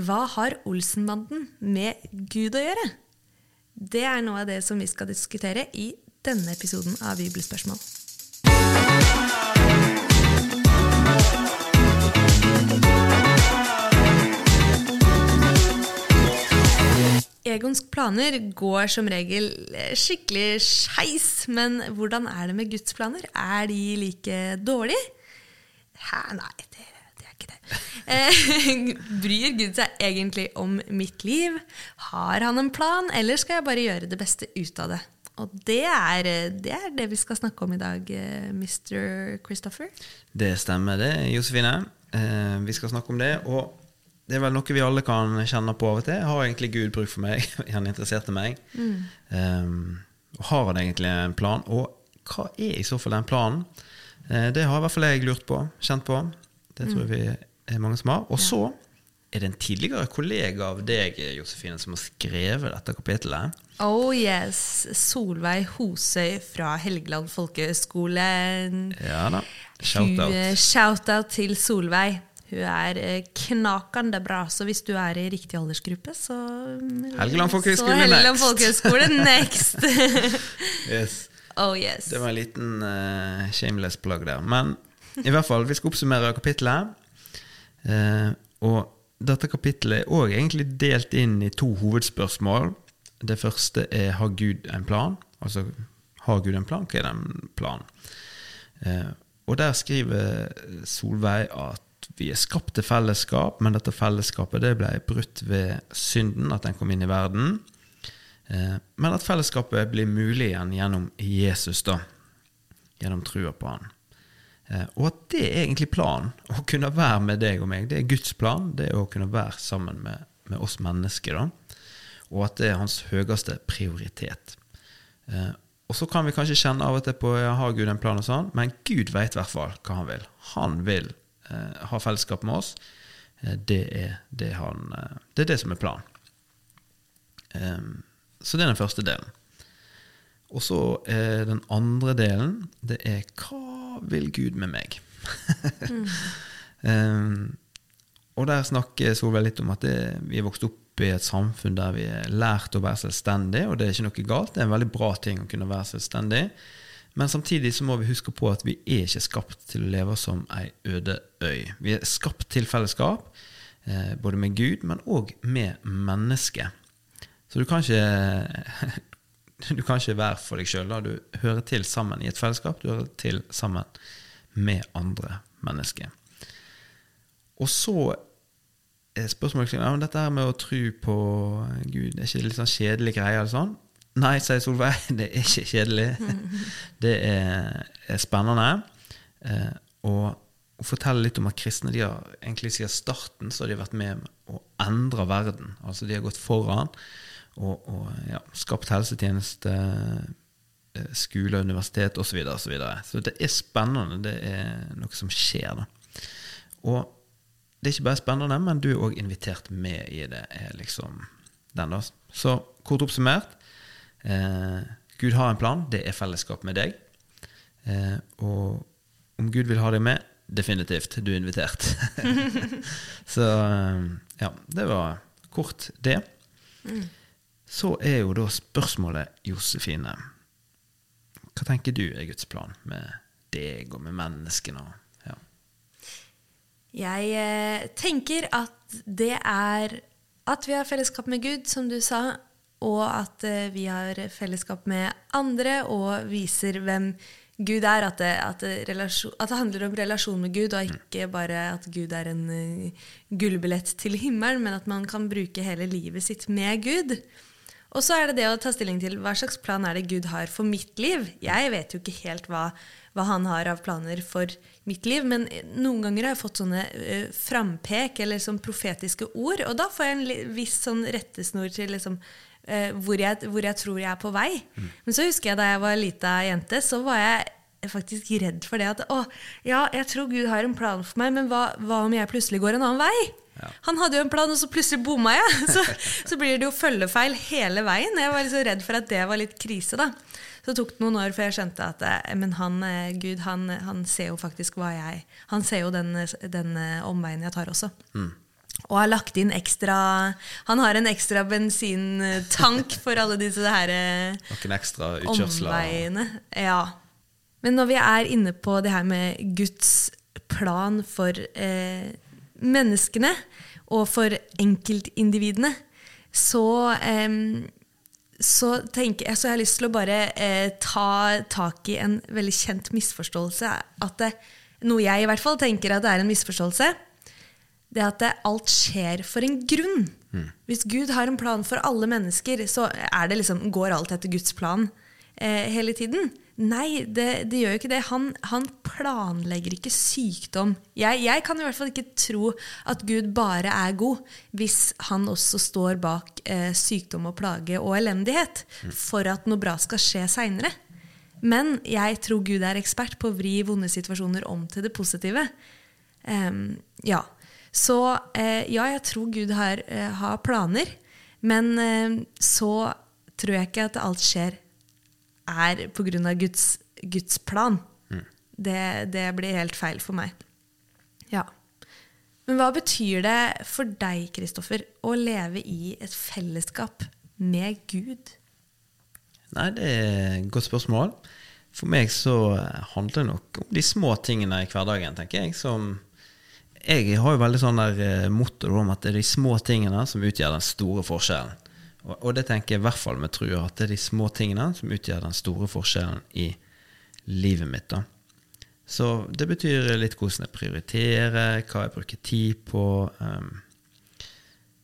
Hva har Olsenbanden med Gud å gjøre? Det er noe av det som vi skal diskutere i denne episoden av Bibelspørsmål. Egons planer går som regel skikkelig skeis, men hvordan er det med Guds planer? Er de like dårlige? Hæ, nei, det, ikke det. Eh, bryr Gud seg egentlig om mitt liv? Har han en plan, eller skal jeg bare gjøre det beste ut av det? Og det er, det er det vi skal snakke om i dag, eh, Mr. Christopher. Det stemmer, det, Josefine. Eh, vi skal snakke om det. Og det er vel noe vi alle kan kjenne på av og til. Har egentlig Gud bruk for meg? Er han interessert i meg? Mm. Um, har han egentlig en plan? Og hva er i så fall den planen? Uh, det har i hvert fall jeg lurt på, kjent på. Det tror jeg vi er mange som har. Og så er det en tidligere kollega av deg, Josefine, som har skrevet dette kapitlet. Oh yes. Solveig Hosøy fra Helgeland folkehøgskole. Ja da. Shout-out. Shout-out til Solveig. Hun er eh, knakende bra, så hvis du er i riktig aldersgruppe, så mm, Helgeland folkehøgskole Helgeland folkehøgskole next! yes. Oh yes. Det var en liten uh, shameless plug der. Men i hvert fall, vi skal oppsummere kapittelet. Eh, og dette kapittelet er òg egentlig delt inn i to hovedspørsmål. Det første er har Gud en plan? Altså har Gud en plan? Hva er den planen? Eh, og der skriver Solveig at vi er skapt til fellesskap, men dette fellesskapet det ble brutt ved synden, at den kom inn i verden. Eh, men at fellesskapet blir mulig igjen gjennom Jesus, da. Gjennom trua på Han. Eh, og at det er egentlig planen. Å kunne være med deg og meg. Det er Guds plan. Det er å kunne være sammen med, med oss mennesker. da. Og at det er hans høyeste prioritet. Eh, og så kan vi kanskje kjenne av og til på ja, har Gud en plan, og sånn, men Gud vet i hvert fall hva han vil. Han vil Eh, ha fellesskap med oss, eh, det er det, han, det er det som er planen. Så det er den første delen. Og så er den andre delen det er hva vil Gud med meg? mm. um, og der snakker Solveig litt om at det, vi er vokst opp i et samfunn der vi er lært å være selvstendig, og det er ikke noe galt. Det er en veldig bra ting å kunne være selvstendig. Men samtidig så må vi huske på at vi er ikke skapt til å leve som ei øde øy. Vi er skapt til fellesskap, eh, både med Gud, men òg med mennesket. Så du kan ikke du kan ikke være for deg sjøl. Du hører til sammen i et fellesskap. Du hører til sammen med andre mennesker. Og så er spørsmålet ja, dette her med å tro på Gud, er ikke litt sånn kjedelig greie? eller sånn? Nei, sier Solveig, det er ikke kjedelig. Det er, er spennende. Eh, og å fortelle litt om at kristne de har egentlig siden starten så har de vært med å endre verden. Altså De har gått foran og, og ja, skapt helsetjeneste, eh, skole, universitet osv. Så, videre, og så, videre. så det er spennende. Det er noe som skjer. da. Og det er ikke bare spennende, men du er òg invitert med i det. er liksom den da. Så kort oppsummert Eh, Gud har en plan. Det er fellesskap med deg. Eh, og om Gud vil ha deg med, definitivt. Du er invitert. Så eh, ja, det var kort, det. Mm. Så er jo da spørsmålet, Josefine Hva tenker du er Guds plan med deg og med menneskene? Ja. Jeg eh, tenker at det er at vi har fellesskap med Gud, som du sa, og at eh, vi har fellesskap med andre og viser hvem Gud er. At det, at det, relasjon, at det handler om relasjon med Gud, og ikke bare at Gud er en uh, gullbillett til himmelen, men at man kan bruke hele livet sitt med Gud. Og så er det det å ta stilling til hva slags plan er det Gud har for mitt liv. Jeg vet jo ikke helt hva, hva han har av planer for mitt liv, men noen ganger har jeg fått sånne uh, frampek eller sånn profetiske ord, og da får jeg en viss sånn rettesnor til liksom, uh, hvor, jeg, hvor, jeg, tror jeg er på vei. Mm. Men så husker jeg da jeg var lita jente, så var jeg faktisk redd for det at å, ja, jeg tror Gud har en plan for meg, men hva, hva om jeg plutselig går en annen vei? Ja. Han hadde jo en plan, og så plutselig bomma jeg. Så, så, blir det jo følgefeil hele veien. Jeg var liksom redd for at det var litt krise. da. Så tok det noen år før jeg skjønte at eh, men han, eh, Gud han, han ser jo faktisk hva jeg Han ser jo den, den omveien jeg tar også. Mm. Og har lagt inn ekstra Han har en ekstra bensintank for alle disse her eh, Noen ekstra utkjørsler. omveiene. Ja. Men når vi er inne på det her med Guds plan for eh, menneskene og for enkeltindividene, så, eh, så jeg, så jeg har lyst til å bare eh, ta tak i en veldig kjent misforståelse. At det, noe jeg i hvert fall tenker at det er en misforståelse. Det at det, alt skjer for en grunn. Hvis Gud har en plan for alle mennesker, så er det liksom, går alt etter Guds plan eh, hele tiden. Nei, det, det gjør jo ikke det. Han, han planlegger ikke sykdom. Jeg, jeg kan i hvert fall ikke tro at Gud bare er god hvis han også står bak eh, sykdom og plage og elendighet for at noe bra skal skje seinere. Men jeg tror Gud er ekspert på å vri vonde situasjoner om til det positive. Um, ja. Så eh, ja, jeg tror Gud har, eh, har planer, men eh, så tror jeg ikke at alt skjer er pga. Guds, Guds plan. Det, det blir helt feil for meg. Ja. Men hva betyr det for deg, Kristoffer, å leve i et fellesskap med Gud? Nei, det er et godt spørsmål. For meg så handler det nok om de små tingene i hverdagen, tenker jeg. Som Jeg har jo veldig sånn der eh, motto om at det er de små tingene som utgjør den store forskjellen. Og, og det tenker jeg i hvert fall med trua, at det er de små tingene som utgjør den store forskjellen i livet mitt. da. Så det betyr litt hvordan jeg prioriterer, hva jeg bruker tid på. Um,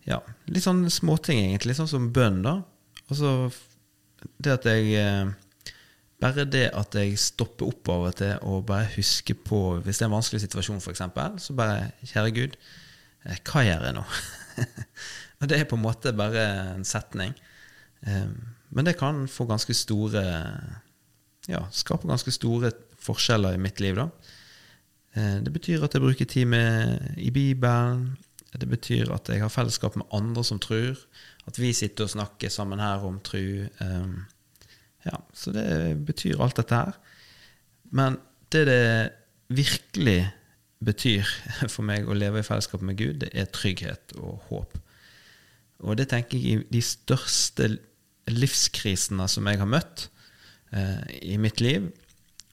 ja, litt sånn småting, egentlig. Sånn som bønn, da. Altså det at jeg eh, Bare det at jeg stopper opp av og til og bare husker på Hvis det er en vanskelig situasjon, f.eks., så bare Kjære Gud, eh, hva gjør jeg nå? og det er på en måte bare en setning. Eh, men det kan få ganske store Ja, skape ganske store forskjeller i mitt liv, da. Eh, Det betyr at jeg bruker tid med, i Bibelen. Det betyr at jeg har fellesskap med andre som tror. At vi sitter og snakker sammen her om tru. Um, ja, så det betyr alt dette her. Men det det virkelig betyr for meg å leve i fellesskap med Gud, det er trygghet og håp. Og det tenker jeg i de største livskrisene som jeg har møtt eh, i mitt liv.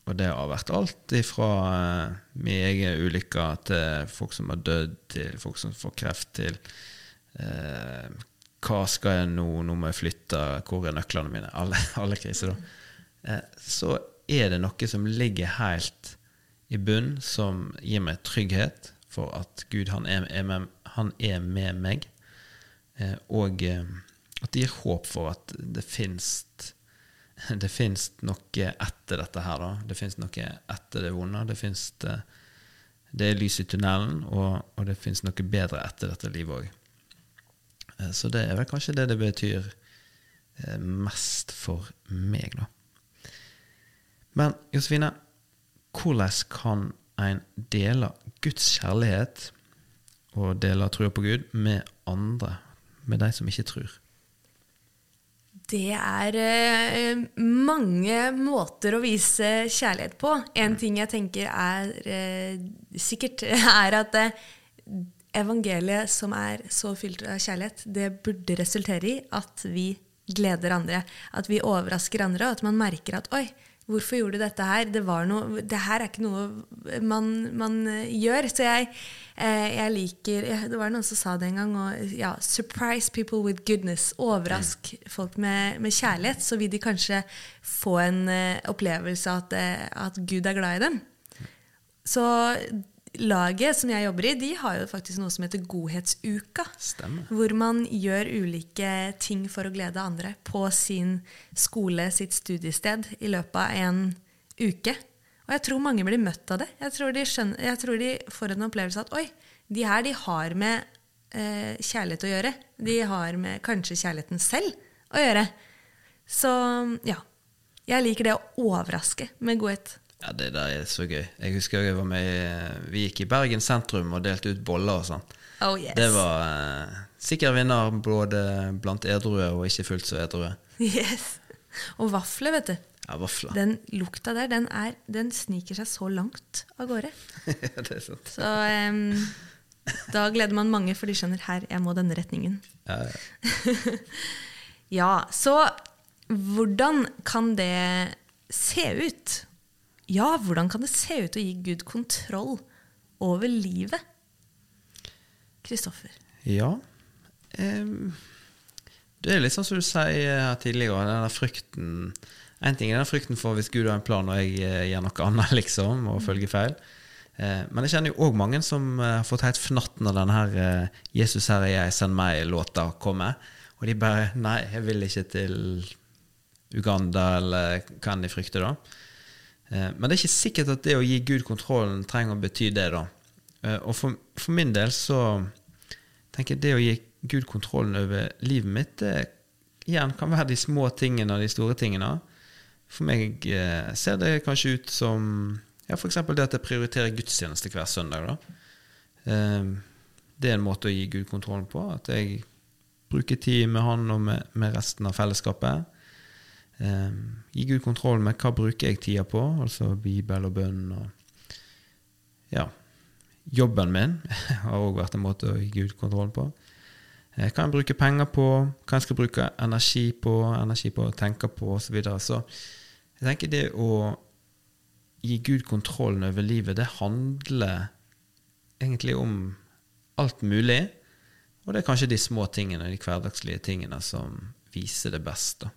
Og det har vært alt fra eh, min egen ulykke til folk som har dødd, til folk som får kreft, til eh, hva skal jeg nå, nå må jeg flytte, hvor er nøklene mine? Alle, alle kriser, da. Eh, så er det noe som ligger helt i bunn, som gir meg trygghet for at Gud, han er, er med, han er med meg. Eh, og eh, at det gir håp for at det fins det fins noe etter dette her, da. Det fins noe etter det vonde. Det fins det, det er lys i tunnelen, og, og det fins noe bedre etter dette livet òg. Så det er vel kanskje det det betyr eh, mest for meg, da. Men Josefine, hvordan kan en dele Guds kjærlighet og dele trua på Gud med andre, med de som ikke tror? Det er eh, mange måter å vise kjærlighet på. En ting jeg tenker er eh, sikkert, er at eh, evangeliet som er så fylt av kjærlighet, det burde resultere i at vi gleder andre. At vi overrasker andre, og at man merker at oi, hvorfor gjorde du dette her? Det, var noe, det her er ikke noe man, man eh, gjør. Så jeg, eh, jeg liker Det var noen som sa det en gang. Og, ja, 'Surprise people with goodness'. Overrask folk med, med kjærlighet, så vil de kanskje få en eh, opplevelse av at, at Gud er glad i dem. Så laget som jeg jobber i, de har jo faktisk noe som heter Godhetsuka. Stemmer. Hvor man gjør ulike ting for å glede andre på sin skole, sitt studiested, i løpet av en uke. Og jeg tror mange blir møtt av det. Jeg tror de, skjønner, jeg tror de får en opplevelse av at oi, de her de har med eh, kjærlighet å gjøre. De har med kanskje kjærligheten selv å gjøre. Så ja. Jeg liker det å overraske med godhet. Ja, det der er så gøy. Jeg husker jeg var med Vi gikk i Bergen sentrum og delte ut boller og sånn. Oh yes. Det var eh, sikker vinner både blant edrue og ikke fullt så edrue. yes. Og vafler, vet du. Ja, vafler. Den lukta der, den, er, den sniker seg så langt av gårde. ja, det er sant. Så em, Da gleder man mange, for de skjønner her, jeg må denne retningen. Ja, ja. Ja, så hvordan kan det se ut? Ja, hvordan kan det se ut å gi Gud kontroll over livet? Kristoffer. Ja. em, det er litt sånn som du sier tidligere, den der frykten En ting er den frykten for hvis Gud har en plan og jeg eh, gjør noe annet, liksom, og følger feil. Eh, men jeg kjenner jo òg mange som eh, har fått helt fnatt når denne her eh, 'Jesus her er jeg, send meg'-låta kommer. Og de bare 'Nei, jeg vil ikke til Uganda', eller hva enn de frykter, da. Eh, Men det er ikke sikkert at det å gi Gud kontrollen trenger å bety det, da. Eh, Og for, for min del så tenker jeg det å gi Gud kontrollen over livet mitt, det igjen kan være de små tingene og de store tingene. For meg eh, ser det kanskje ut som ja, f.eks. det at jeg prioriterer gudstjeneste hver søndag. da. Det er en måte å gi Gud kontrollen på. At jeg bruker tid med Han og med resten av fellesskapet. Eh, gi Gud kontroll med hva bruker jeg tida på, altså Bibel og bønn. og ja, Jobben min har òg vært en måte å gi Gud kontroll på. Eh, Hva jeg bruker penger på, hva jeg skal bruke energi på, energi på å tenke på osv. Så, videre. så jeg tenker det å gi Gud kontrollen over livet, det handler egentlig om alt mulig. Og det er kanskje de små tingene, de hverdagslige tingene, som viser det best. da.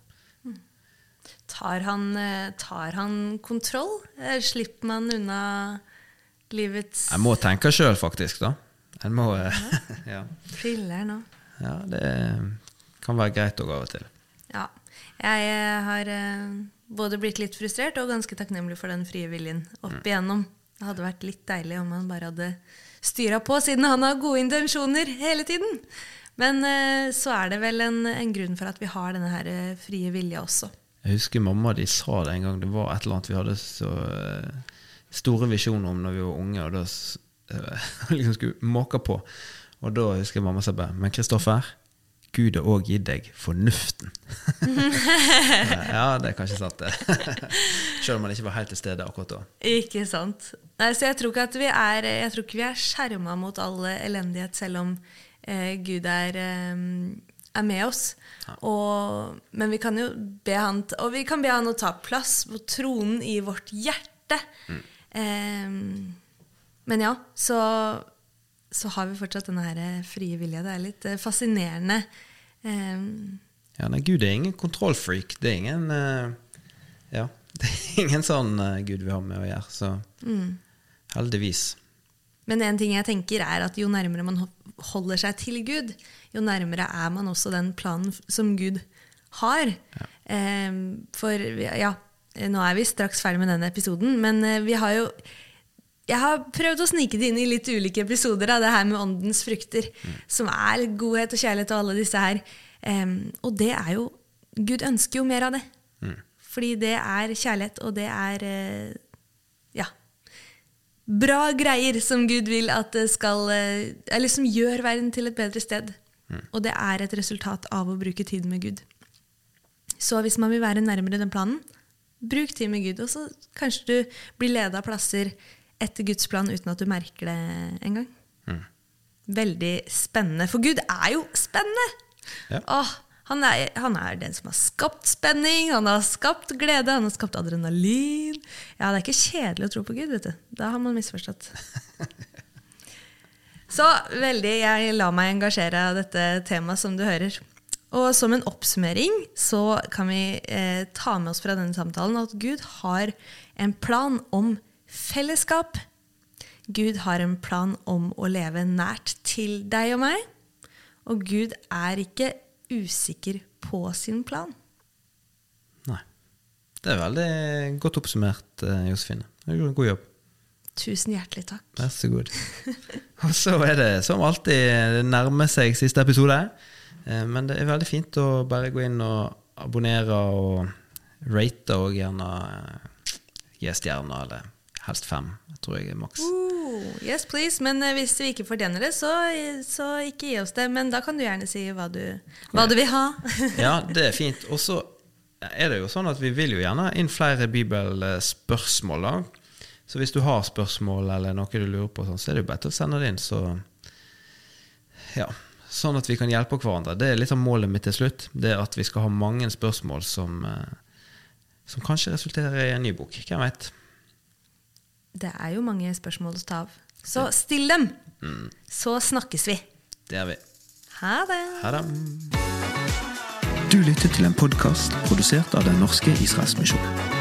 Tar han, eh, tar han kontroll? Eh, Slipper man unna livets Jeg må tenke sjøl, faktisk. da. Jeg må, eh, ja. Skiller nå? ja, det kan være greit òg av og til. Ja. Jeg har både blitt litt frustrert og ganske takknemlig for den frie viljen opp igjennom. Det hadde vært litt deilig om han bare hadde styra på, siden han har gode intensjoner hele tiden. Men så er det vel en, en grunn for at vi har denne her frie vilja også. Jeg husker mamma de sa det en gang. Det var et eller annet vi hadde så eh, store visjoner om når vi var unge, og da eh, liksom skulle måke på. Og da husker jeg mamma sa bare Men Kristoffer, Gud har òg gitt deg fornuften. ja, det er kanskje sant, det. Selv om man ikke var helt til stede akkurat da. Ikke sant. Nei, så jeg tror ikke vi er Jeg tror ikke vi er skjerma mot all elendighet, selv om eh, Gud er, eh, er med oss. Og, men vi kan jo be han Og vi kan be han å ta plass på tronen i vårt hjerte. Eh, men ja, så, så har vi fortsatt denne her eh, frie vilja. Det er litt eh, fascinerende. Eh, Ja, nei, Gud er ingen kontrollfreak. Det er ingen uh, Ja, det er ingen sånn uh, Gud vi har med å gjøre. Så heldigvis. Men en ting jeg tenker er at jo nærmere man holder seg til Gud, jo nærmere er man også den planen som Gud har. Eh, for ja, nå er vi straks ferdig med denne episoden, men eh, vi har jo jeg har prøvd å snike det inn i litt ulike episoder av det her med åndens frukter, som er godhet og kjærlighet og alle disse her. Eh, og det er jo Gud ønsker jo mer av det. Fordi det er kjærlighet, og det er eh, ja, bra greier som Gud vil at det skal eh, Eller som gjør verden til et bedre sted. Og det er et resultat av å bruke tid med Gud. Så hvis man vil være nærmere den planen, bruk tid med Gud. Og så kanskje du blir leda av plasser etter Guds plan uten at du merker det engang. Veldig spennende. For Gud er jo spennende! Ja. Åh, han, er, han er den som har skapt spenning, han har skapt glede, han har skapt adrenalin. Ja, det er ikke kjedelig å tro på Gud, vet du. Da har man misforstått. Så veldig, jeg lar meg engasjere av dette temaet, som du hører. Og som en oppsummering så kan vi eh, ta med oss fra denne samtalen at Gud har en plan om fellesskap. Gud har en plan om å leve nært til deg og meg. Og Gud er ikke usikker på sin plan. Nei. Det er veldig godt oppsummert, eh, Josefine. Du gjorde en god jobb. Tusen hjertelig takk. Vær så god. Og så er det som alltid, det nærmer seg siste episode. Eh, Men det er veldig fint å bare gå inn og abonnere og rate og gjerne eh, gi stjerner, eller helst fem, Jeg tror jeg er maks. Uh, yes, please. Men eh, hvis vi ikke fortjener det, så, så ikke gi oss det. Men da kan du gjerne si hva du, hva du vil ha. Ja, det er fint. Og så er det jo sånn at vi vil jo gjerne inn flere bibelspørsmål. da. Så hvis du har spørsmål eller noe du lurer på, sånn, så er det jo bare å sende det inn, så ja, sånn at vi kan hjelpe hverandre. Det er litt av målet mitt til slutt. Det er at vi skal ha mange spørsmål som, eh, som kanskje resulterer i en ny bok. Hvem vet? Det er jo mange spørsmål å ta av. Så still dem! Så snakkes vi. Det gjør vi. Ha det! Ha det. Du lyttet til en podkast produsert av Den norske Israelsmisjon.